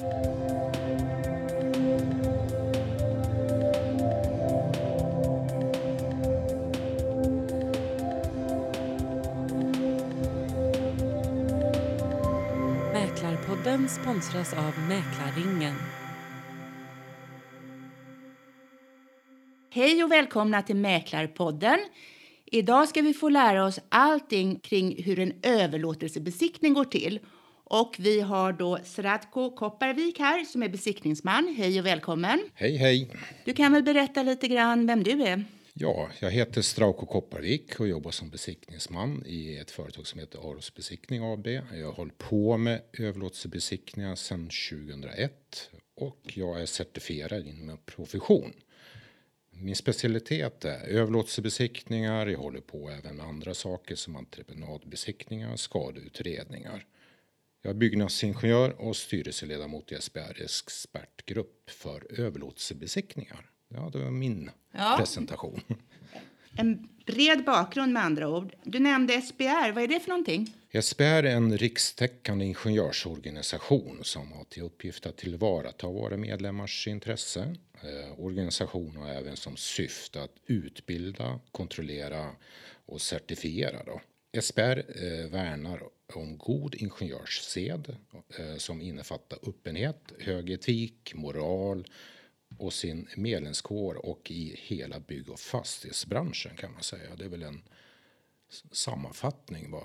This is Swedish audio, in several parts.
Mäklarpodden sponsras av Mäklarringen. Hej och välkomna till Mäklarpodden. Idag ska vi få lära oss allting kring hur en överlåtelsebesiktning går till. Och vi har då Sratko Kopparvik här som är besiktningsman. Hej och välkommen. Hej, hej. Du kan väl berätta lite grann vem du är? Ja, jag heter Strauko Kopparvik och jobbar som besiktningsman i ett företag som heter Aros Besiktning AB. Jag har hållit på med överlåtelsebesiktningar sedan 2001 och jag är certifierad inom profession. Min specialitet är överlåtelsebesiktningar. Jag håller på även med andra saker som entreprenadbesiktningar, skadeutredningar. Jag är byggnadsingenjör och styrelseledamot i SBR expertgrupp för överlåtelsebesiktningar. Ja, det var min Ja. presentation. En bred bakgrund med andra ord. Du nämnde SBR. Vad är det för någonting? SBR är en rikstäckande ingenjörsorganisation som har till uppgift att tillvarata våra medlemmars intresse. Eh, organisationen har även som syfte att utbilda, kontrollera och certifiera. Då. SBR eh, värnar om god ingenjörssed eh, som innefattar öppenhet, hög etik, moral och sin medlemskår och i hela bygg och fastighetsbranschen kan man säga. Det är väl en sammanfattning vad,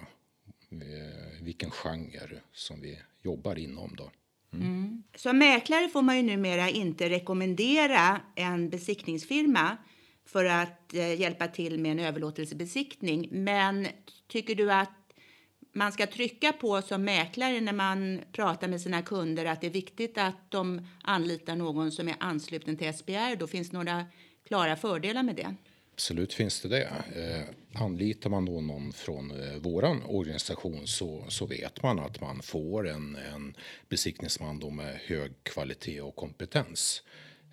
eh, vilken genre som vi jobbar inom då. Mm. Som mäklare får man ju numera inte rekommendera en besiktningsfirma för att eh, hjälpa till med en överlåtelsebesiktning. Men tycker du att man ska trycka på som mäklare när man pratar med sina kunder att det är viktigt att de anlitar någon som är ansluten till SBR? Då finns några klara fördelar med det. Absolut finns det det. Eh, anlitar man då någon från eh, våran organisation så, så vet man att man får en, en besiktningsman då med hög kvalitet och kompetens.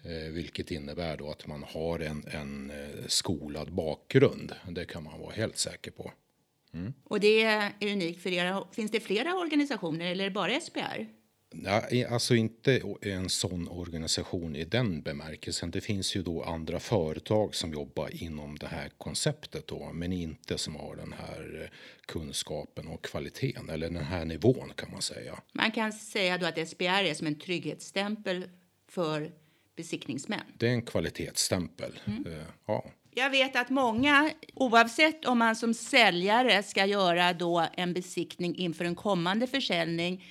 Eh, vilket innebär då att man har en, en eh, skolad bakgrund. Det kan man vara helt säker på. Och det är unikt för er. Finns det flera organisationer eller är det bara SBR? Nej, alltså inte en sån organisation i den bemärkelsen. Det finns ju då andra företag som jobbar inom det här konceptet då, men inte som har den här eh, kunskapen och kvaliteten eller den här nivån kan man säga. Man kan säga då att SBR är som en trygghetsstämpel för besiktningsmän. Det är en kvalitetsstämpel. Eh, Ja, Jag vet att många, oavsett om man som säljare ska göra då en besiktning inför en kommande försäljning,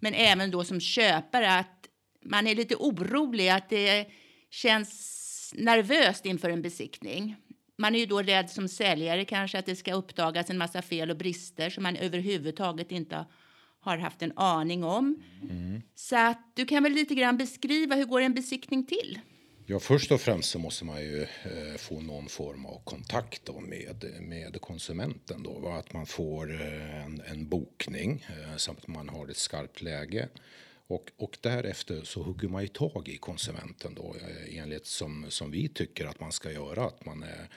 men även då som köpare, att man är lite orolig, att det känns nervöst inför en besiktning. Man är ju då rädd som säljare kanske att det ska uppdagas en massa fel och brister som man överhuvudtaget inte har haft en aning om. Så att du kan väl lite grann beskriva hur går en besiktning till? Ja, först och främst så måste man ju eh, få någon form av kontakt då med, med konsumenten. Då, va? Att man får eh, en, en bokning eh, samt att man har ett skarpt läge. Och, och därefter så hugger man ju tag i konsumenten då eh, enligt som, som vi tycker att man ska göra. Att man är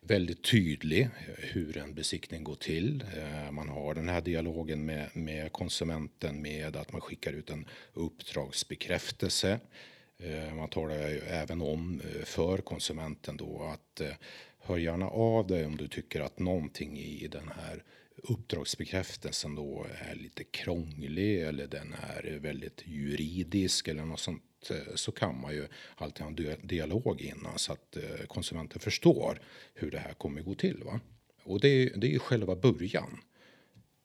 väldigt tydlig eh, hur en besiktning går till. Eh, man har den här dialogen med, med konsumenten med att man skickar ut en uppdragsbekräftelse. Eh, man talar ju även om eh, för konsumenten då att eh, hör gärna av dig om du tycker att någonting i den här uppdragsbekräftelsen då är lite krånglig eller den är väldigt juridisk eller något sånt så kan man ju alltid ha en dialog innan så att konsumenten förstår hur det här kommer gå till. Va? Och det är, det är ju själva början.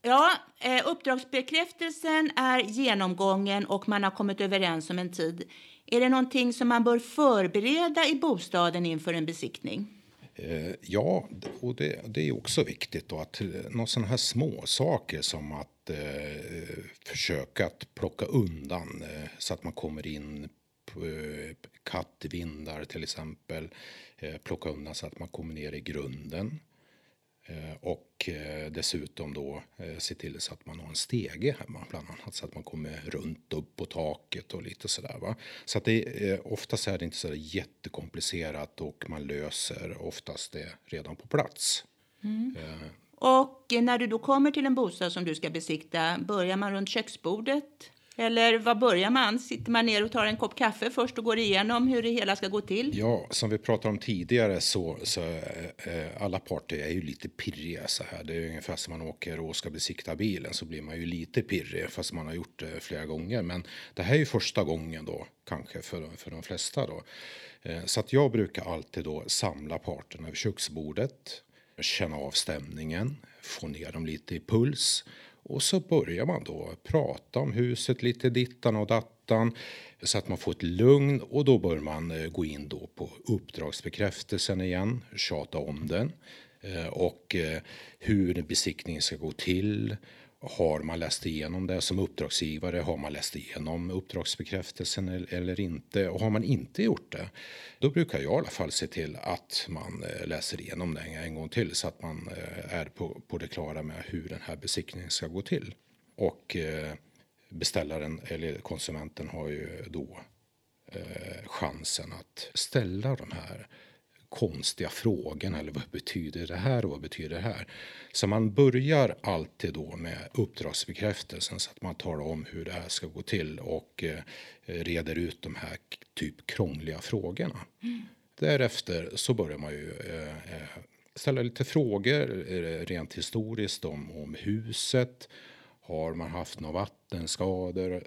Ja, eh, uppdragsbekräftelsen är genomgången och man har kommit överens om en tid. Är det någonting som man bör förbereda i bostaden inför en besiktning? Eh, Ja, och det, det är också viktigt då att eh, några sådana här små saker som att eh, försöka att plocka undan eh, så att man kommer in eh, kattvindar till exempel. Eh, plocka undan så att man kommer ner i grunden. Eh, och eh, dessutom då eh, se till så att man har en stege hemma bland annat så att man kommer runt upp på taket och lite sådär va. Så att det eh, oftast är det inte så där jättekomplicerat och man löser oftast det redan på plats. Eh, Och när du då kommer till en bostad som du ska besikta, börjar man runt köksbordet eller var börjar man? Sitter man ner och tar en kopp kaffe först och går igenom hur det hela ska gå till? Ja, som vi pratade om tidigare så, så äh, alla parter är ju lite pirriga så här. Det är ungefär som man åker och ska besikta bilen så blir man ju lite pirrig fast man har gjort det flera gånger. Men det här är ju första gången då kanske för, för de flesta då. Eh, så att jag brukar alltid då samla parterna vid köksbordet, känna av stämningen, få ner dem lite i puls och så börjar man då prata om huset lite dittan och dattan så att man får ett lugn och då bör man eh, gå in då på uppdragsbekräftelsen igen, tjata om den eh, och eh, hur besiktningen ska gå till har man läst igenom det som uppdragsgivare? Har man läst igenom uppdragsbekräftelsen eller inte? Och har man inte gjort det, då brukar jag i alla fall se till att man eh, läser igenom det en gång till så att man eh, är på, på det klara med hur den här besiktningen ska gå till. Och eh, beställaren eller konsumenten har ju då chansen att ställa de här konstiga frågorna. Eller vad betyder det här och vad betyder det här? Så man börjar alltid då med uppdragsbekräftelsen så att man talar om hur det här ska gå till och eh, reder ut de här typ krångliga frågorna. Mm. Därefter så börjar man ju eh, eh ställa lite frågor rent historiskt om, om huset. Har man haft några vattenskador?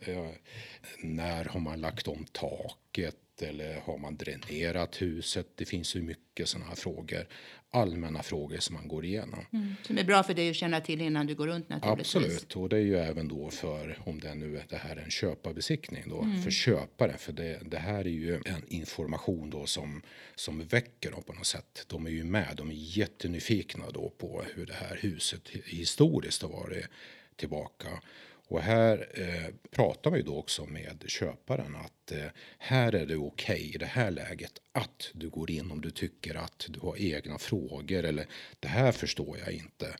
När har man lagt om taket? Eller har man dränerat huset? Det finns ju mycket sådana här frågor, allmänna frågor som man går igenom. Mm. Som är bra för dig att känna till innan du går runt naturligtvis. Absolut, och det är ju även då för om det nu det här är en köparbesiktning då mm. för köparen, för det, det, här är ju en information då som som väcker dem på något sätt. De är ju med, de är jättenyfikna då på hur det här huset historiskt har varit tillbaka och här eh, pratar vi då också med köparen att eh, här är det okej okay, i det här läget att du går in om du tycker att du har egna frågor eller det här förstår jag inte.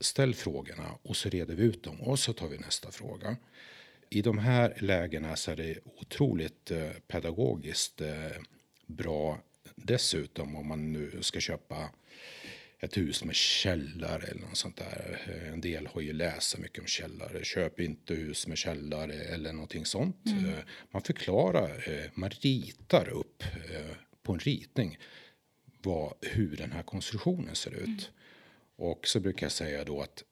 Ställ frågorna och så reder vi ut dem och så tar vi nästa fråga. I de här lägena så är det otroligt eh, pedagogiskt eh, bra dessutom om man nu ska köpa ett hus med källare eller något sånt där. En del har ju läst mycket om källare. Köp inte hus med källare eller någonting sånt. Mm. Eh, man förklarar, eh, man ritar upp eh, på en ritning vad, hur den här konstruktionen ser ut. Mm. Och så brukar jag säga då att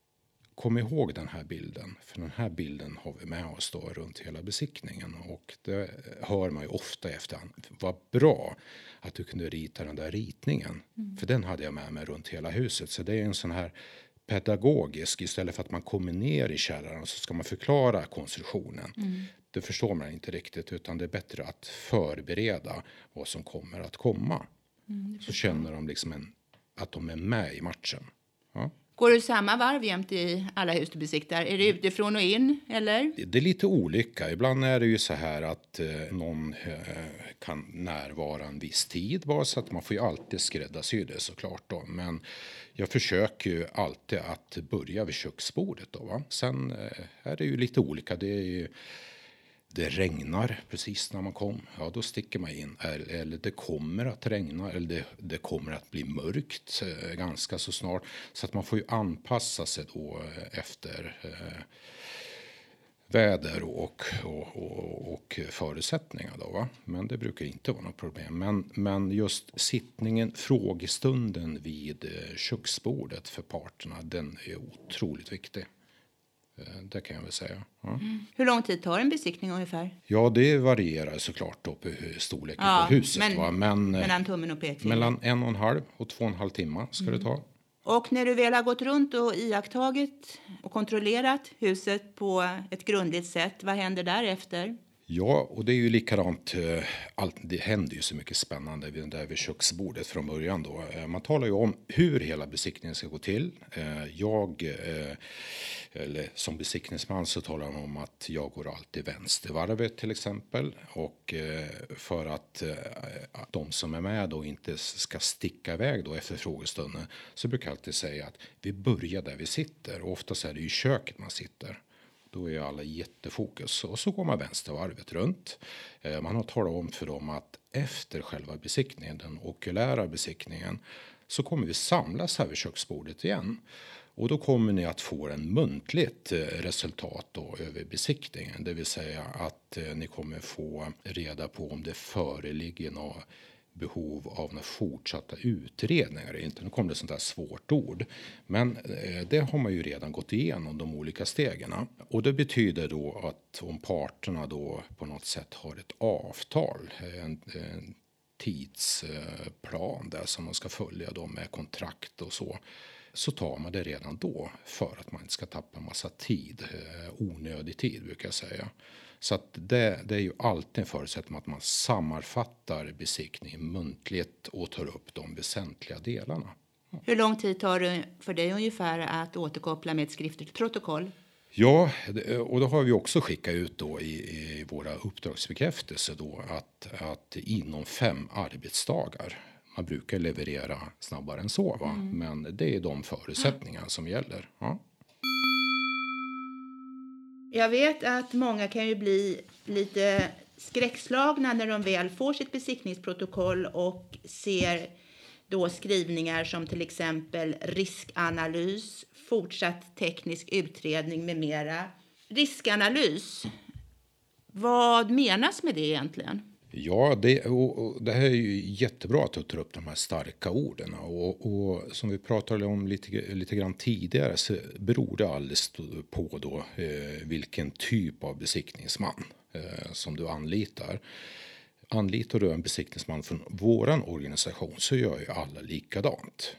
kom ihåg den här bilden, för den här bilden har vi med oss då runt hela besiktningen och det hör man ju ofta i efterhand. Vad bra att du kunde rita den där ritningen, mm. för den hade jag med mig runt hela huset. Så det är en sån här pedagogisk istället för att man kommer ner i källaren så ska man förklara konstruktionen. Mm. Det förstår man inte riktigt utan det är bättre att förbereda vad som kommer att komma. Mm, så känner de liksom en, att de är med i matchen. Ja. Går du samma varv jämt i alla hus du besiktar? Är det utifrån och in? Eller? Det är lite olika. Ibland är det ju så här att eh, någon eh, kan närvara en viss tid bara så att man får ju alltid skräddarsy det såklart. Då. Men jag försöker ju alltid att börja vid köksbordet. Då, va? Sen eh, är det ju lite olika. Det är ju, det regnar precis när man kom, ja då sticker man in. Eller det kommer att regna eller det, det kommer att bli mörkt eh, ganska så snart. Så att man får ju anpassa sig då eh, efter eh, väder och, och, och, och, förutsättningar. Då, va? Men det brukar inte vara något problem. Men, men just sittningen, frågestunden vid eh, köksbordet för parterna, den är otroligt viktig. Eh, det kan jag väl säga. Ja. Mm. Hur lång tid tar en besiktning ungefär? Ja, det varierar såklart då på storleken ja, på huset. Men, va? Men, eh, mellan tummen och pekfingret? Mellan en och en halv och två och en halv timme ska mm. det ta. Och när du väl har gått runt och iakttagit och kontrollerat huset på ett grundligt sätt, vad händer därefter? Ja, och det är ju likadant. Eh, allt, det händer ju så mycket spännande vid, där vid köksbordet från början. Då. Eh, man talar ju om hur hela besiktningen ska gå till. Eh, jag, eller som besiktningsman så talar man om att jag går alltid vänstervarvet till exempel. Och för att de som är med då inte ska sticka iväg då efter frågestunden så brukar jag alltid säga att vi börjar där vi sitter. Och oftast är det i köket man sitter. Då är alla jättefokus och så går man vänstervarvet runt. Eh, man har talat om för dem att efter själva besiktningen, den okulära besiktningen, så kommer vi samlas här vid köksbordet igen. Och då kommer ni att få en muntligt eh, resultat då över besiktningen, det vill säga att eh, ni kommer få reda på om det föreligger något behov av några fortsatta utredningar. Inte, nu kommer det sånt där svårt ord, men eh, det har man ju redan gått igenom de olika stegen. Och det betyder då att om parterna då på något sätt har ett avtal, en, en tidsplan där som man ska följa då med kontrakt och så så tar man det redan då för att man inte ska tappa massa tid, eh, onödig tid brukar jag säga. Så att det, det är ju alltid en förutsättning att man sammanfattar besiktningen muntligt och tar upp de väsentliga delarna. Hur lång tid tar det för dig ungefär att återkoppla med ett skriftligt protokoll? Ja, och då har vi också skickat ut då i, i våra uppdragsbekräftelser då att, att inom fem arbetsdagar man brukar leverera snabbare än så, va? Mm. men det är de förutsättningar som gäller. Ja. Jag vet att många kan ju bli lite skräckslagna när de väl får sitt besiktningsprotokoll och ser då skrivningar som till exempel riskanalys, fortsatt teknisk utredning med mera. Riskanalys, vad menas med det egentligen? Ja, det, och, och det här är ju jättebra att du tar upp de här starka orden. Och, och som vi pratade om lite, lite grann tidigare så beror det alldeles på då, eh, vilken typ av besiktningsman eh, som du anlitar. Anlitar du en besiktningsman från våran organisation så gör ju alla likadant.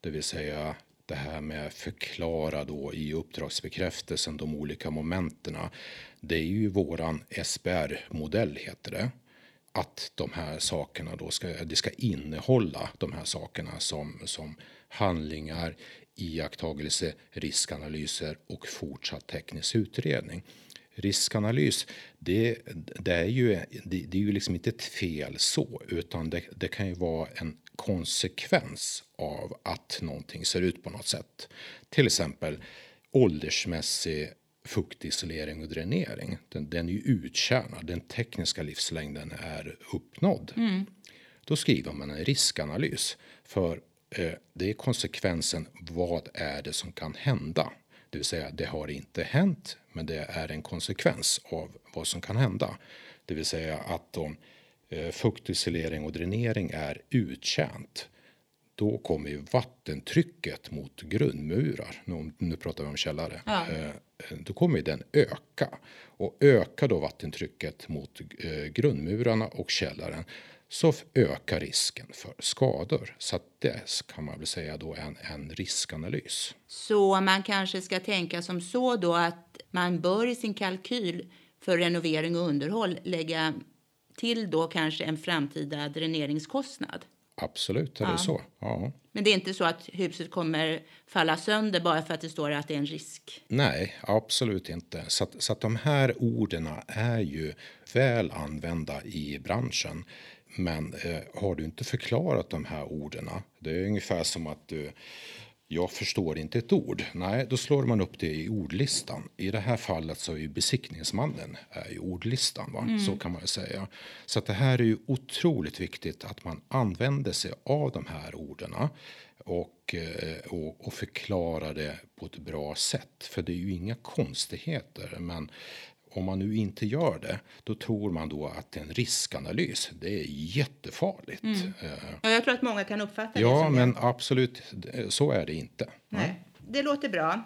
Det vill säga det här med förklara då i uppdragsbekräftelsen de olika momenten. Det är ju våran SBR-modell heter det att de här sakerna då ska, det ska innehålla de här sakerna som, som handlingar, iakttagelse, riskanalyser och fortsatt teknisk utredning. Riskanalys, det, det är ju, det, det, är ju liksom inte ett fel så, utan det, det kan ju vara en konsekvens av att någonting ser ut på något sätt. Till exempel åldersmässig fuktisolering och dränering. Den, den är ju uttjänad. Den tekniska livslängden är uppnådd. Mm. Då skriver man en riskanalys för eh, det är konsekvensen. Vad är det som kan hända? Det vill säga, det har inte hänt, men det är en konsekvens av vad som kan hända. Det vill säga att om eh, fuktisolering och dränering är uttjänt då kommer ju vattentrycket mot grundmurar, nu, nu pratar vi om källare, ja. eh, då kommer den öka. Och ökar då vattentrycket mot eh, grundmurarna och källaren så ökar risken för skador. Så det kan man väl säga då en, en riskanalys. Så man kanske ska tänka som så då att man bör i sin kalkyl för renovering och underhåll lägga till då kanske en framtida dräneringskostnad? Absolut är det så. Ja. Men det är inte så att huset kommer falla sönder bara för att det står att det är en risk? Nej, absolut inte. Så att, så att de här orden är ju väl använda i branschen. Men eh, har du inte förklarat de här orden, det är ungefär som att du jag förstår inte ett ord. Nej, då slår man upp det i ordlistan. I det här fallet så är ju besiktningsmannen är ju ordlistan, va? Mm. så kan man säga. Så det här är ju otroligt viktigt att man använder sig av de här orden och, eh, och, och förklarar det på ett bra sätt. För det är ju inga konstigheter, men om man nu inte gör det, då tror man då att en riskanalys. Det är jättefarligt. Mm. Eh, ja, jag tror att många kan uppfatta ja, det Ja, men det. absolut, så är det inte. Nej. Det låter bra.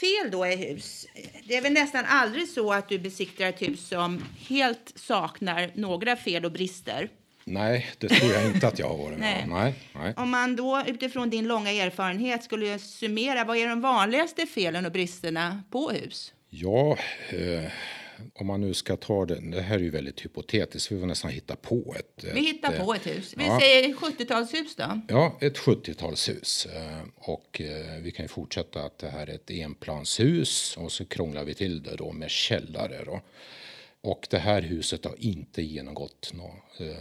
Fel då i hus. Det är väl nästan aldrig så att du besiktar ett hus som helt saknar några fel och brister. Nej, det tror jag inte att jag har varit med nej. nej, Om man då utifrån din långa erfarenhet skulle summera, vad är de vanligaste felen och bristerna på hus? Ja, eh, om man nu ska ta det. Det här är ju väldigt hypotetiskt. Vi får nästan hitta på ett. Vi hittar ett, på ett hus. Vi ja, säger 70-talshus då. Ja, ett 70-talshus. Eh, och eh, vi kan ju fortsätta att det här är ett enplanshus och så krånglar vi till det då med källare då. Och det här huset har inte genomgått några eh,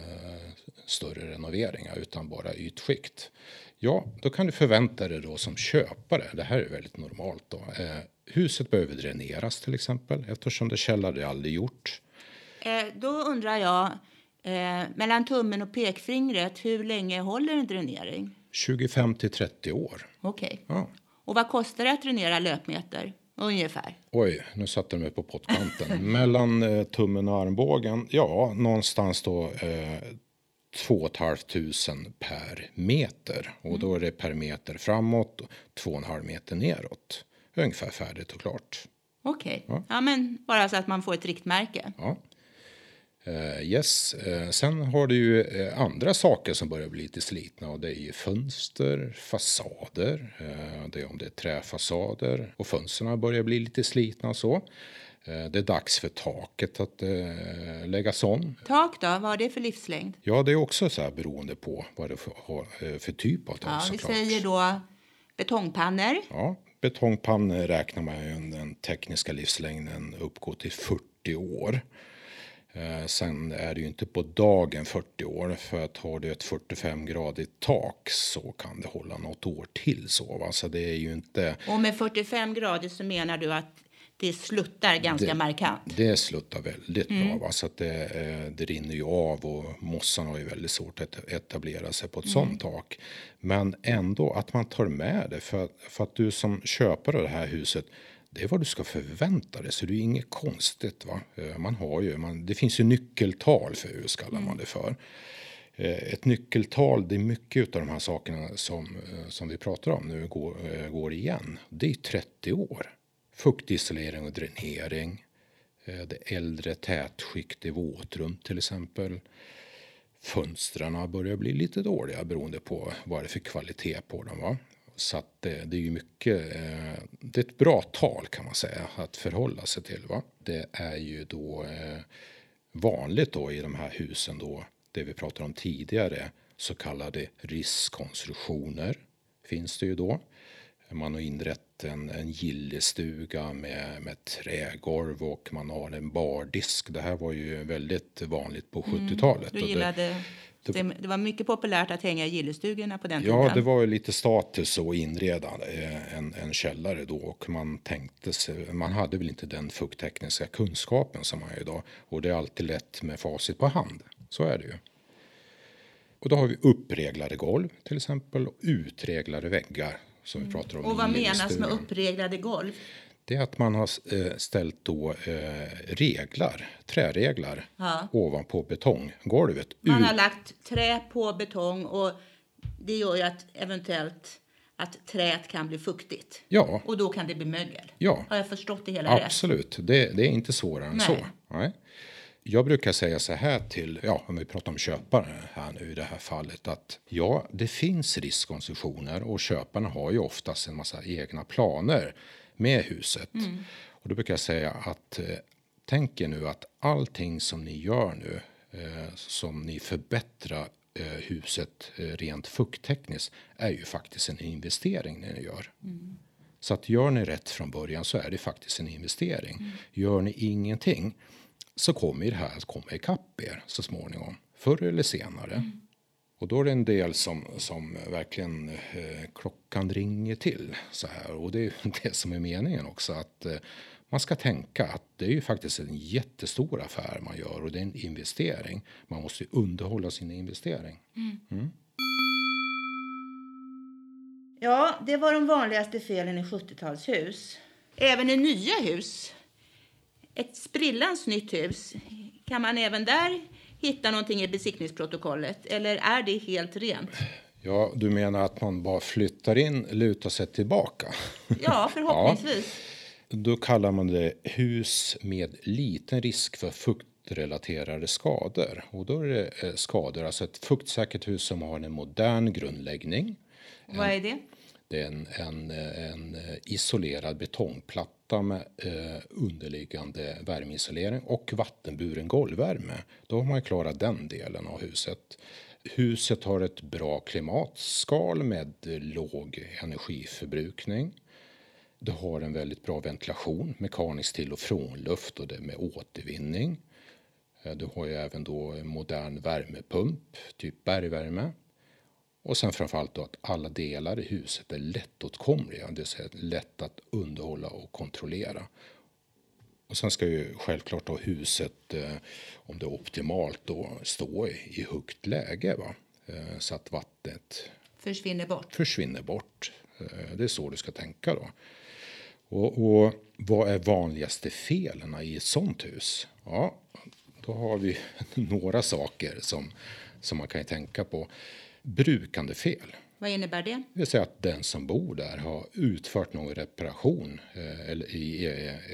större renoveringar utan bara ytskikt. Ja, då kan du förvänta dig då som köpare, det här är väldigt normalt då, eh, huset behöver dräneras till exempel eftersom det källare aldrig gjort. Eh, då undrar jag, eh, mellan tummen och pekfingret, hur länge håller en dränering? 25 till 30 år. Okej. Okay. Ja. Och vad kostar det att dränera löpmeter? Ungefär. Oj, nu satte du mig på pottkanten. Mellan eh, tummen och armbågen, ja, någonstans då eh, 2 500 per meter. Och då är det per meter framåt, 2,5 meter neråt. Ungefär färdigt och klart. Okej, ja. men bara så att man får ett riktmärke. Ja. Eh, yes. Eh, sen har du ju eh, andra saker som börjar bli lite slitna och det är ju fönster, fasader, det är om det är träfasader och fönstren börjar bli lite slitna och så. Det är dags för taket att eh, läggas om. Tak då, vad har det för livslängd? Ja, det är också så här beroende på vad det är för, för typ av tak Ja, vi såklart. säger då betongpannor. Ja, betongpannor räknar man ju den tekniska livslängden uppgår till 40 år. Eh, sen är det ju inte på dagen 40 år för att har du ett 45 gradigt tak så kan det hålla något år till så va. Så det är ju inte Och med 45 grader så menar du att det sluttar ganska Det- markant. Det sluttar väldigt bra. Va? Så att det, eh, det rinner ju av och mossan har ju väldigt svårt att etablera sig på ett sånt tak. Men ändå att man tar med det för, för att du som köpare av det här huset det är vad du ska förvänta dig, så det är inget konstigt. Va? Eh, Man har ju, man, det finns ju nyckeltal för hus, kallar man det för. Eh, Ett nyckeltal, det är mycket av de här sakerna som, som vi pratar om nu går, går igen. Det är 30 år. Fuktisolering och dränering. Eh, det äldre tätskikt i våtrum till exempel. Fönstren börjar bli lite dåliga beroende på vad det är för kvalitet på dem. Va? Så att det, det är ju mycket, eh, det är ett bra tal kan man säga att förhålla sig till. Va? Det är ju då vanligt då i de här husen då, det vi pratade om tidigare, så kallade riskkonstruktioner finns det ju då. Man har inrett en, en gillestuga med, med trägolv och man har en bardisk. Det här var ju väldigt vanligt på 70-talet. Du Och det- gillade, det, det var mycket populärt att hänga i gillestugorna på den tiden. Ja, det var ju lite status att inreda eh, en, en källare då och man tänkte sig, man hade väl inte den fukttekniska kunskapen som man har idag och det är alltid lätt med facit på hand. Så är det ju. Och då har vi uppreglade golv till exempel och utreglade väggar som vi pratar om Och vad menas med uppreglade golv? Det är att man har eh, ställt då eh, reglar, träreglar Ja. ovanpå betonggolvet. Man har lagt trä på betong och det gör ju att eventuellt att träet kan bli fuktigt. Ja, Och då kan det bli mögel. Ja. Har jag förstått det hela rätt? Absolut, det, det är inte svårare än Nej. så. Nej. Jag brukar säga så här till, ja, om vi pratar om köpare här nu i det här fallet, att ja, det finns riskkonstruktioner och köparna har ju oftast en massa egna planer med huset. Och då brukar jag säga att eh, tänk er nu att allting som ni gör nu, eh, som ni förbättrar eh, huset eh, rent fukttekniskt, är ju faktiskt en investering ni gör. Så att gör ni rätt från början så är det faktiskt en investering. Gör ni ingenting så kommer det här att komma ikapp er så småningom. Förr eller senare. Och då är det en del som, som verkligen eh, klockan ringer till så här. Och det är ju det som är meningen också. Att eh, man ska tänka att det är ju faktiskt en jättestor affär man gör och det är en investering. Man måste ju underhålla sin investering. Ja, det var de vanligaste felen i 70-talshus. Även i nya hus, ett sprillans nytt hus, kan man även där hitta någonting i besiktningsprotokollet? Eller är det helt rent? Ja, du menar att man bara flyttar in, lutar sig tillbaka? Ja, förhoppningsvis. Då kallar man det hus med liten risk för fuktrelaterade skador. Och då är det eh, skador, alltså ett fuktsäkert hus som har en modern grundläggning. Vad är det? Det är en, en, eh, en eh, isolerad betongplatta med eh, underliggande värmeisolering och vattenburen golvvärme. Då har man ju klarat den delen av huset. Huset har ett bra klimatskal med låg energiförbrukning. Det har en väldigt bra ventilation, mekanisk till och frånluft och det med återvinning. Eh, du har ju även då en modern värmepump, typ bergvärme. Och sen framförallt då att alla delar i huset är lättåtkomliga, det vill säga lätt att underhålla och kontrollera. Och sen ska ju självklart då huset, eh, om det är optimalt, då stå i, högt läge. Va? Eh, så att vattnet Försvinner bort. försvinner bort. Eh, det är så du ska tänka då. Och, och vad är vanligaste felen i ett sånt hus? Ja, då har vi några saker som, som man kan tänka på. Brukande fel. Vad innebär det? Det vill säga att den som bor där har utfört någon reparation eh, eller,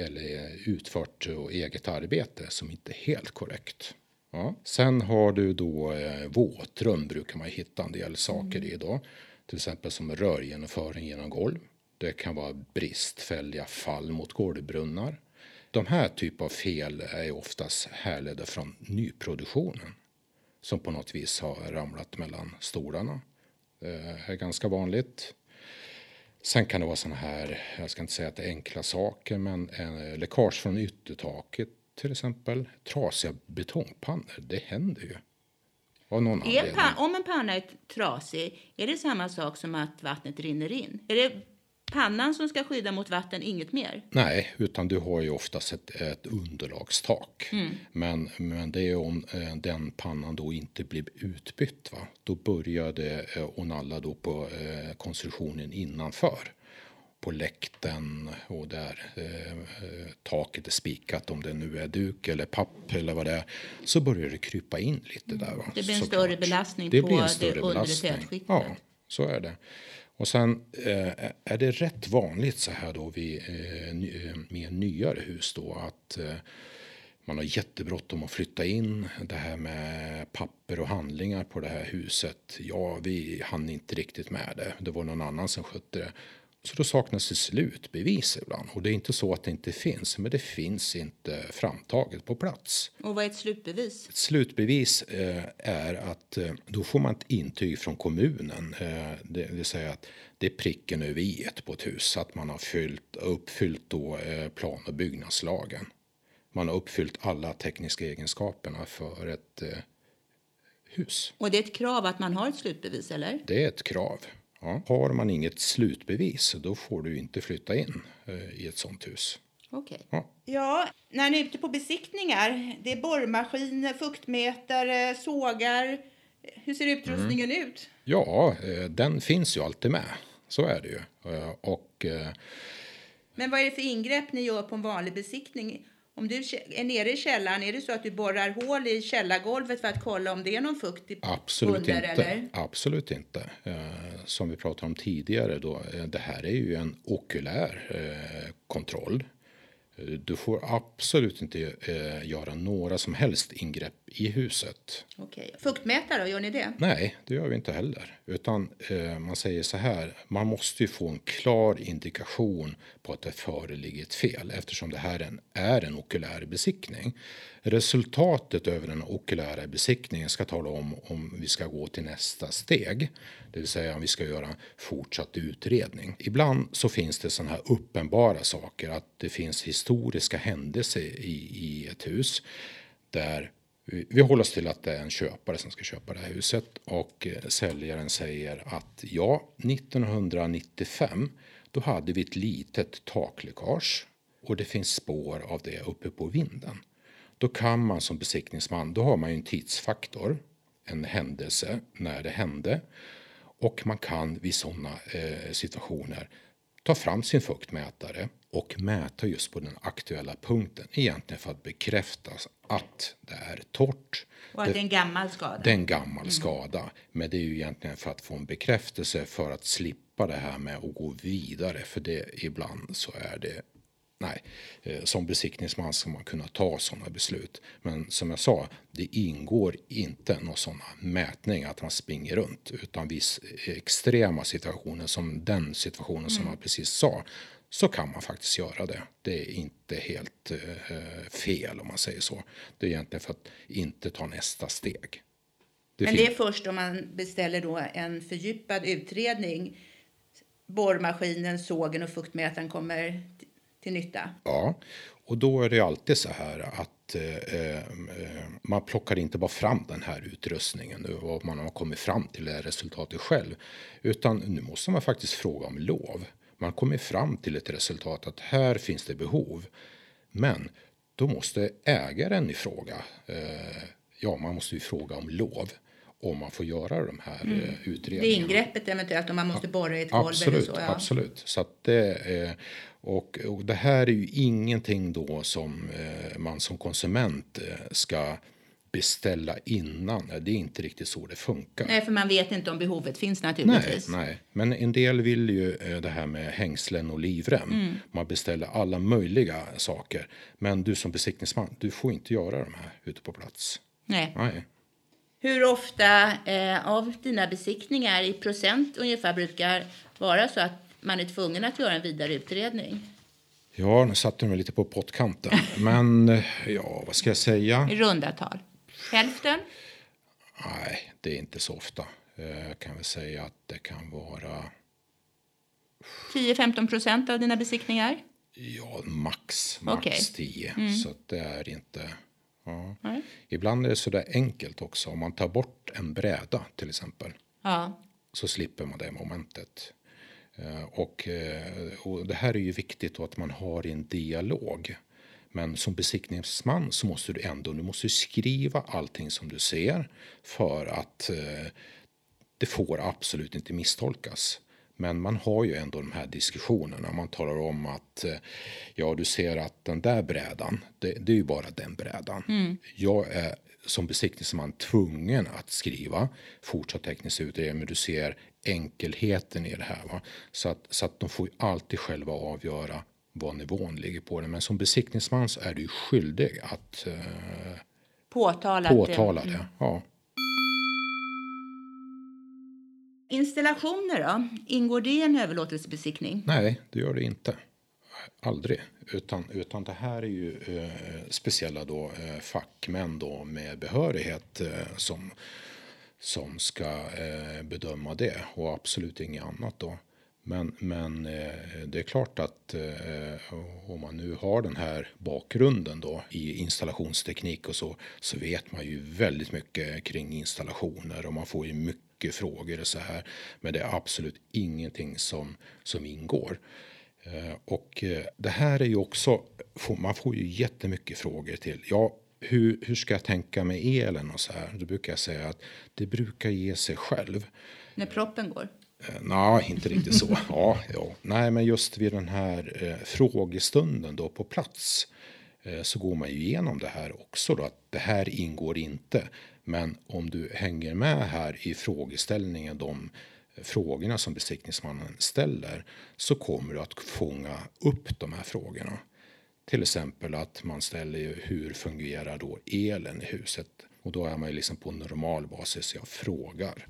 eller utfört eget arbete som inte är helt korrekt. Ja. Sen har du då eh, våtrum brukar man hitta en del saker mm. i då. Till exempel som rörgenomföring genom golv. Det kan vara bristfälliga fall mot golvbrunnar. De här typer av fel är oftast härledda från nyproduktionen som på något vis har ramlat mellan stolarna. Det är ganska vanligt. Sen kan det vara såna här, jag ska inte säga att det är enkla saker, men en läckage från yttertaket till exempel. Trasiga betongpannor, det händer ju. Av någon om en panna är trasig, är det samma sak som att vattnet rinner in? Är det pannan som ska skydda mot vatten, inget mer? Nej, utan du har ju oftast ett, ett underlagstak. Mm. Men, men det är om eh, den pannan då inte blir utbytt. Va? Då börjar det eh, nalla då på eh, konstruktionen innanför på läkten och där eh, taket är spikat om det nu är duk eller papp eller vad det är så börjar det krypa in lite där. Va? Det blir en större klart. belastning det på blir en större det undre tätskiktet. Ja, så är det. Och sen eh, är det rätt vanligt så här då vid eh, eh, med nyare hus då att eh, man har jättebråttom att flytta in det här med papper och handlingar på det här huset. Ja, vi hann inte riktigt med det. Det var någon annan som skötte det. Så då saknas det slutbevis ibland. Och det är inte så att det inte finns, men det finns inte framtaget på plats. Och vad är ett slutbevis? Ett slutbevis eh, är att eh, då får man ett intyg från kommunen. Eh, det vill säga att det är pricken över i på ett hus. Att man har fyllt, uppfyllt då, eh, plan och byggnadslagen. Man har uppfyllt alla tekniska egenskaperna för ett eh, hus. Och det är ett krav att man har ett slutbevis, eller? Det är ett krav. Ja. Har man inget slutbevis då får du inte flytta in eh, i ett sånt hus. Okej. Okay. Ja. ja, när ni är ute på besiktningar, det är borrmaskiner, fuktmätare, sågar. Hur ser utrustningen mm. ut? Ja, eh, den finns ju alltid med. Så är det ju. Eh, och, Men vad är det för ingrepp ni gör på en vanlig besiktning? Om du är nere i källaren, är det så att du borrar hål i källargolvet för att kolla om det är någon fukt i Absolut under, inte. Eller? Absolut inte. Eh, som vi pratade om tidigare, då, eh, det här är ju en okulär eh, kontroll. Du får absolut inte göra några som helst ingrepp i huset. Okej. Fuktmätare, gör ni det? Nej, det gör vi inte heller. Utan eh, man säger så här, man måste ju få en klar indikation på att det föreligger ett fel eftersom det här är en, är en okulär besiktning. Resultatet över den okulära besiktningen ska tala om om vi ska gå till nästa steg, det vill säga om vi ska göra fortsatt utredning. Ibland så finns det sådana här uppenbara saker att det finns historiska händelser i, i ett hus där vi håller oss till att det är en köpare som ska köpa det här huset och eh, säljaren säger att ja, 1995 då hade vi ett litet takläckage och det finns spår av det uppe på vinden. Då kan man som besiktningsman, då har man ju en tidsfaktor, en händelse när det hände och man kan vid sådana eh, situationer ta fram sin fuktmätare och mäta just på den aktuella punkten egentligen för att bekräfta att det är torrt. Och att det är en gammal skada. Det är en gammal mm. skada. Men det är ju egentligen för att få en bekräftelse för att slippa det här med att gå vidare. För det ibland så är det Nej, eh, som besiktningsman ska man kunna ta sådana beslut. Men som jag sa, det ingår inte någon sån mätning att man springer runt utan vid extrema situationer som den situationen mm. som man precis sa så kan man faktiskt göra det. Det är inte helt eh, fel om man säger så. Det är egentligen för att inte ta nästa steg. Det Men det är först om man beställer då en fördjupad utredning borrmaskinen, sågen och fuktmätaren kommer till nytta? Ja, och då är det alltid så här att eh, eh, man plockar inte bara fram den här utrustningen och man har kommit fram till det resultatet själv, utan nu måste man faktiskt fråga om lov. Man kommer fram till ett resultat att här finns det behov, men då måste ägaren i fråga. Eh, ja, man måste ju fråga om lov om man får göra de här mm. Det utredningarna. ingreppet eventuellt om man måste borra i ett golv absolut, eller så. Ja. Absolut. Så att det, eh, och, och det här är ju ingenting då som eh, man som konsument eh, ska beställa innan. Det är inte riktigt så det funkar. Nej, för man vet inte om behovet finns naturligtvis. Nej, nej. men en del vill ju eh, det här med hängslen och livrem. Mm. Man beställer alla möjliga saker. Men du som besiktningsman, du får inte göra de här ute på plats. Nej. nej. Hur ofta eh, av dina besiktningar i procent ungefär brukar vara så att man är tvungen att göra en vidare utredning? Ja, nu satte du mig lite på pottkanten. Men ja, vad ska jag säga? I runda tal. Hälften? Nej, det är inte så ofta. Jag eh, kan väl säga att det kan vara... 10-15 procent av dina besiktningar? Ja, max. Max okay. 10. Mm. Så det är inte... Ja. Mm. Ibland är det så där enkelt också. Om man tar bort en bräda till exempel. Ja. Så slipper man det momentet. Eh, och, eh, och det här är ju viktigt att man har en dialog men som besiktningsman så måste du ändå du måste skriva allting som du ser för att eh, det får absolut inte misstolkas. Men man har ju ändå de här diskussionerna. Man talar om att eh, ja, du ser att den där brädan, det, det är ju bara den brädan. Mm. Jag är som besiktningsman tvungen att skriva fortsatt teknisk utredning, men du ser enkelheten i det här. Va? Så, att, så att de får ju alltid själva avgöra vad nivån ligger på det. Men som besiktningsman så är du skyldig att eh, påtala, påtala det. det. Ja. Installationer då? Ingår det i en överlåtelsebesiktning? Nej, det gör det inte. Aldrig. Utan, utan det här är ju eh, speciella då, eh, fackmän då med behörighet eh, som, som ska eh, bedöma det och absolut inget annat då. Men, men eh, det är klart att eh, om man nu har den här bakgrunden då i installationsteknik och så, så vet man ju väldigt mycket kring installationer och man får ju mycket frågor och så här. Men det är absolut ingenting som, som ingår. Eh, och eh, det här är ju också, man får ju jättemycket frågor till. Ja, hur, hur ska jag tänka med elen och så här? Då brukar jag säga att det brukar ge sig själv. När proppen går? Eh, nej, inte riktigt så. Ja, ja. Nej, men just vid den här eh, frågestunden då på plats eh, så går man ju igenom det här också då att det här ingår inte. Men om du hänger med här i frågeställningen, de frågorna som besiktningsmannen ställer så kommer du att fånga upp de här frågorna. Till exempel att man ställer ju hur fungerar då elen i huset? Och då är man ju liksom på normal basis. Jag frågar.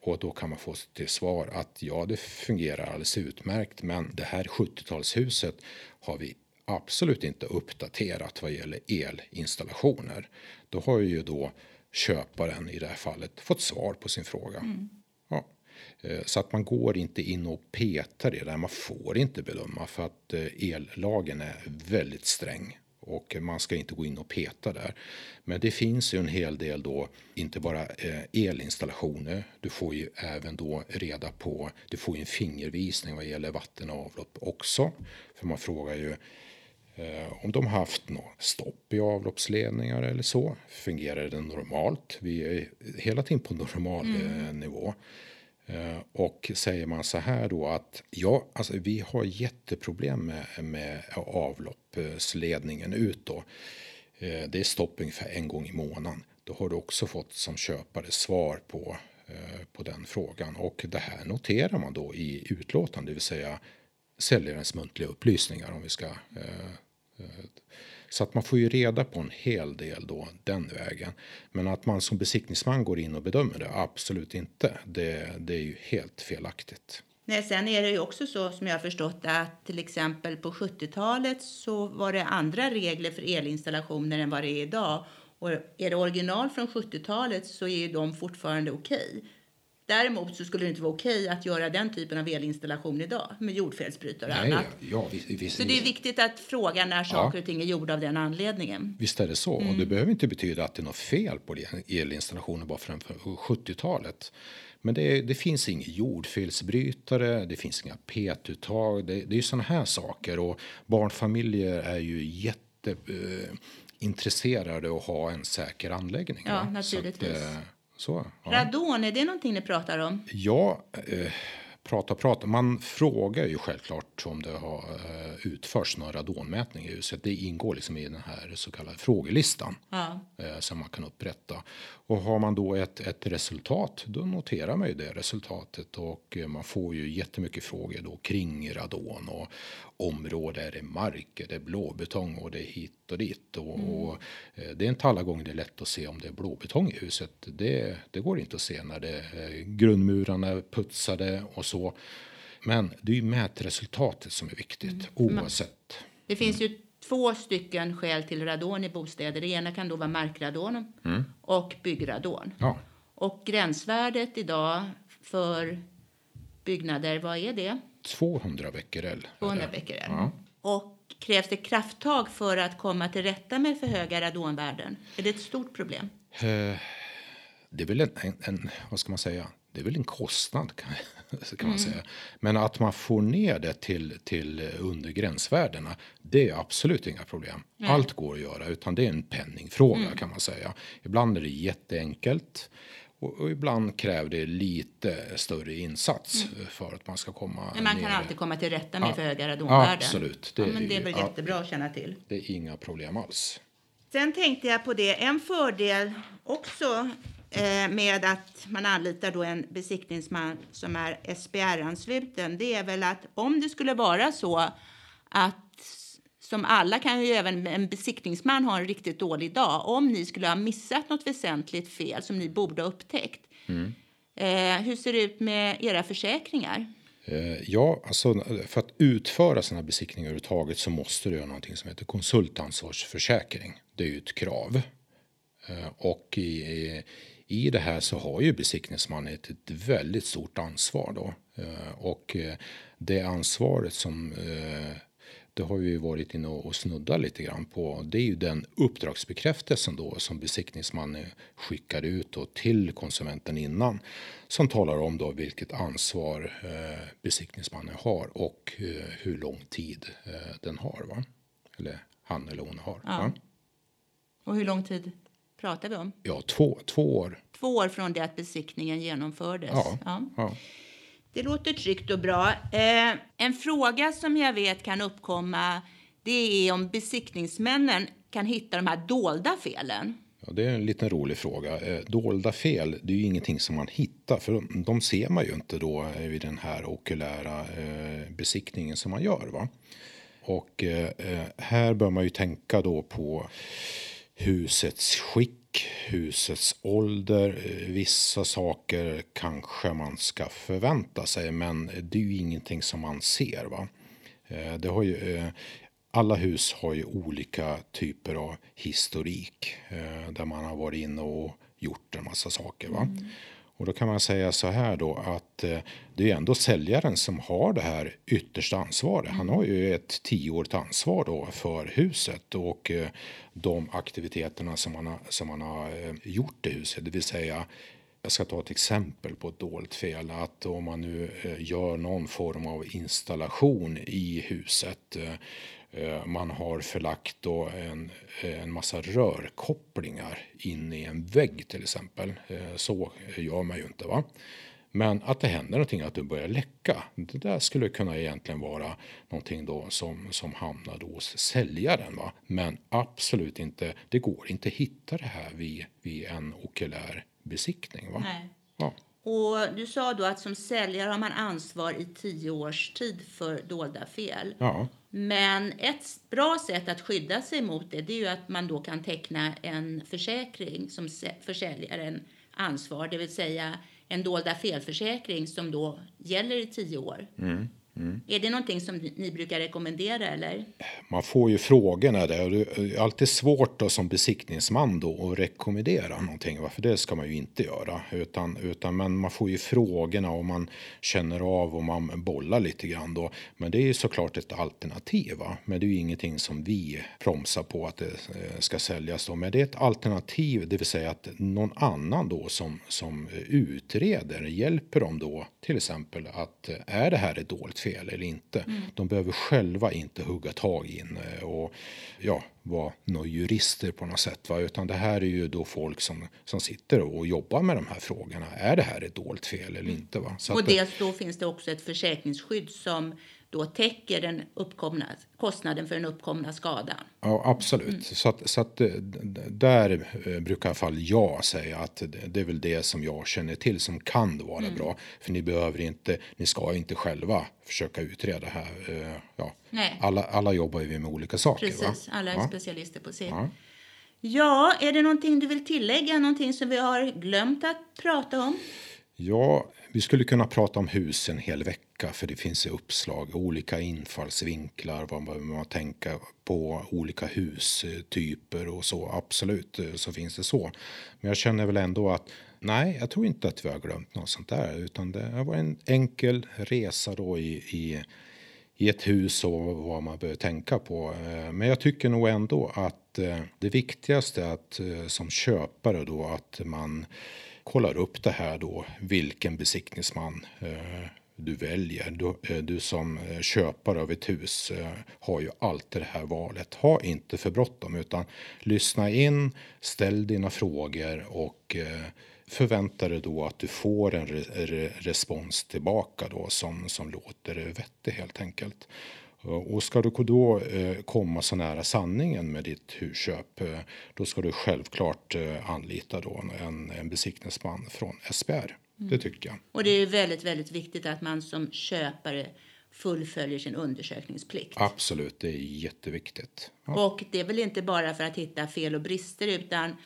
Och då kan man få till svar att ja, det fungerar alldeles utmärkt, men det här 70-talshuset har vi absolut inte uppdaterat vad gäller elinstallationer. Då har ju då köparen i det här fallet fått svar på sin fråga. Mm. Eh, så att man går inte in och petar i det där. Man får inte bedöma för att eh, ellagen är väldigt sträng och man ska inte gå in och peta där. Men det finns ju en hel del då, inte bara eh, elinstallationer. Du får ju även då reda på, du får ju en fingervisning vad gäller vatten och avlopp också. För man frågar ju om de har haft något stopp i avloppsledningar eller så. Fungerar det normalt? Vi är hela tiden på normal mm. Nivå. Eh, och säger man så här då att ja, alltså vi har jätteproblem med, med avloppsledningen ut då. Eh, det är stopp ungefär en gång i månaden. Då har du också fått som köpare svar på, eh, på den frågan. Och det här noterar man då i utlåtande, det vill säga säljarens muntliga upplysningar om vi ska så att man får ju reda på en hel del då den vägen. Men att man som besiktningsman går in och bedömer det, absolut inte. Det, det är ju helt felaktigt. Nej, sen är det ju också så som jag har förstått att till exempel på 70-talet så var det andra regler för elinstallationer än vad det är idag. Och är det original från 70-talet så är ju de fortfarande okej. Okay. Däremot så skulle det inte vara okej att göra den typen av elinstallation idag med jordfelsbrytare och Nej, annat. Ja, visst, visst, så det är viktigt att fråga när saker ja. och ting är gjorda av den anledningen. Visst är det så. Mm. Och det behöver inte betyda att det är något fel på elinstallationer bara från 70-talet. Men det, det, finns inga jordfelsbrytare, det finns inga petuttag. Det, det är sådana här saker. Och barnfamiljer är ju jätteintresserade eh, att ha en säker anläggning. Ja, naturligtvis. Att, eh, Så, ja. Radon, är det någonting ni pratar om? Ja, eh, prata prata. Man frågar ju självklart om det har eh, utförts någon radonmätning i huset. Det ingår liksom i den här så kallade frågelistan Ja. eh, som man kan upprätta. Och har man då ett, ett resultat, då noterar man ju det resultatet och eh, man får ju jättemycket frågor då kring radon och område, är det mark, är det blåbetong och det är hit och dit. Och, och eh, det är inte alla gånger det är lätt att se om det är blåbetong i huset. Det, det går inte att se när det eh, grundmurarna är putsade och så. Men det är ju mätresultatet som är viktigt oavsett. Det finns ju två stycken skäl till radon i bostäder. Det ena kan då vara markradon och byggradon. Ja. Och gränsvärdet idag för byggnader, vad är det? 200 becquerel. 200 becquerel. Ja. Och krävs det krafttag för att komma till rätta med för höga radonvärden? Är det ett stort problem? det är väl en, en, en, vad ska man säga, det är väl en kostnad kan, kan man säga. Men att man får ner det till, till under gränsvärdena, det är absolut inga problem. Allt går att göra, utan det är en penningfråga kan man säga. Ibland är det jätteenkelt. Och, och ibland kräver det lite större insats för att man ska komma Men man kan ner. alltid komma till rätta med Ja. för höga radonvärden. Absolut, Det ja, men det är väl ja. jättebra att känna till. Det är inga problem alls. Sen tänkte jag på det, en fördel också eh, med att man anlitar då en besiktningsman som är SBR-ansluten, det är väl att om det skulle vara så att som alla kan ju även en besiktningsman ha en riktigt dålig dag. Om ni skulle ha missat något väsentligt fel som ni borde ha upptäckt. Eh, hur ser det ut med era försäkringar? Eh, Ja, alltså för att utföra sådana besiktningar överhuvudtaget så måste du göra någonting som heter konsultansvarsförsäkring. Det är ju ett krav. Eh, Och i, i- i det här så har ju besiktningsmannen ett, ett väldigt stort ansvar då. Eh, Och eh, det ansvaret som eh, det har vi varit inne och och snuddat lite grann på. Det är ju den uppdragsbekräftelsen då som besiktningsmannen skickar ut då till konsumenten innan som talar om då vilket ansvar eh, besiktningsmannen har och eh, hur lång tid eh, den har. Va? Eller han eller hon har. Ja. Och hur lång tid pratar vi om? Ja, två, två år. Två år från det att besiktningen genomfördes. Ja. Ja. Ja. Det låter tryggt och bra. Eh, en fråga som jag vet kan uppkomma det är om besiktningsmännen kan hitta de här dolda felen. Ja, det är en liten rolig fråga. Eh, dolda fel, det är ju ingenting som man hittar för de, de ser man ju inte då eh, vid den här okulära eh, besiktningen som man gör. Va? Och eh, eh här bör man ju tänka då på husets skick, husets ålder. Eh, vissa saker kanske man ska förvänta sig, men det är ju ingenting som man ser. Va? Eh, det har ju, eh, alla hus har ju olika typer av historik där man har varit inne och gjort en massa saker. Va? Mm. Och då kan man säga så här då att eh, det är ändå säljaren som har det här yttersta ansvaret. Han har ju ett tioårigt ansvar då för huset och eh, de aktiviteterna som man har, som han har eh, gjort i huset. Det vill säga jag ska ta ett exempel på ett dåligt fel. Att om man nu gör någon form av installation i huset eh, eh, Man har förlagt då en, en massa rörkopplingar in i en vägg till exempel. Eh, Så gör man ju inte va. Men att det händer någonting, att det börjar läcka. Det där skulle kunna egentligen vara någonting då som, som hamnar då hos säljaren. Va? Men absolut inte, det går inte att hitta det här vid, vid en okulär besiktning. Va? Nej. Ja. Och du sa då att som säljare har man ansvar i tio års tid för dolda fel. Ja. Men ett bra sätt att skydda sig mot det, det är ju att man då kan teckna en försäkring som försäljaren ansvar, det vill säga en dolda felförsäkring som då gäller i tio år. Är det någonting som ni brukar rekommendera eller? Man får ju frågorna där och det är alltid svårt då som besiktningsman då att rekommendera någonting. va? För det ska man ju inte göra. Utan, utan men man får ju frågorna och man känner av och man bollar lite grann då. Men det är ju såklart ett alternativ. Va? Men det är ju ingenting som vi promsar på att det eh, ska säljas då. Men det är ett alternativ, det vill säga att någon annan då som, som utreder hjälper dem då till exempel att eh, är det här ett dåligt fel eller inte. De behöver själva inte hugga tag in eh, och ja, vara några jurister på något sätt. Va? Utan det här är ju då folk som, som sitter och jobbar med de här frågorna. Är det här ett dolt fel eller inte? Va? Så Och dels då finns det också ett försäkringsskydd som då täcker den uppkomna, kostnaden för den uppkomna skadan. Ja, absolut. Så att, så att eh, där eh, brukar i alla fall jag säga att det, är väl det som jag känner till som kan vara bra. För ni behöver inte, ni ska inte själva försöka utreda det här. Eh, Ja. Nej. Alla, alla jobbar ju med olika saker. Precis, Va? alla är Ja. specialister på sitt. Ja. Ja, är det någonting du vill tillägga? Någonting som vi har glömt att prata om? Ja, vi skulle kunna prata om hus en hel vecka för det finns ju uppslag, olika infallsvinklar, vad man behöver tänka på, olika hustyper och så. Absolut eh, så finns det så. Men jag känner väl ändå att nej, jag tror inte att vi har glömt något sånt där utan det var en enkel resa då i, i i ett hus och vad man behöver tänka på. Eh, men jag tycker nog ändå att eh, det viktigaste är att som köpare då att man kollar upp det här då vilken besiktningsman eh, du väljer. Du, eh, du som eh, köpare av ett hus har ju alltid det här valet. Ha inte för bråttom utan lyssna in, ställ dina frågor och förvänta dig då att du får en re re respons tillbaka då som, som låter vettig helt enkelt. Och ska du då eh, komma så nära sanningen med ditt husköp eh, då ska du självklart eh, anlita då en, en besiktningsman från SBR. Det tycker jag. Och det är väldigt, väldigt viktigt att man som köpare fullföljer sin undersökningsplikt. Absolut, det är jätteviktigt. Ja, Och det är väl inte bara för att hitta fel och brister utan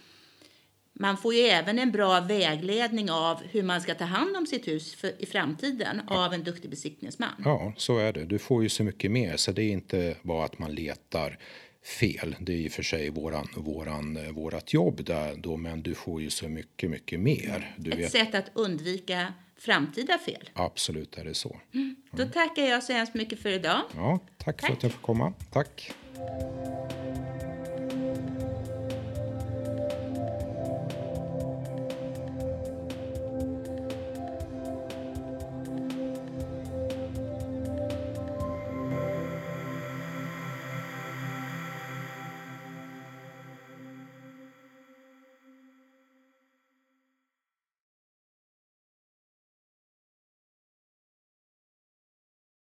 man får ju även en bra vägledning av hur man ska ta hand om sitt hus för, i framtiden av en duktig besiktningsman. ja, så är det. Du får ju så mycket mer så det är inte bara att man letar fel. Det är i och för sig våran, våran, eh, vårat jobb där då, men du får ju så mycket, mycket mer. Du Ett vet, sätt att undvika framtida fel. absolut är det så. Då tackar jag så hemskt mycket för idag. Ja, tack, för Tack. att jag får komma. Tack.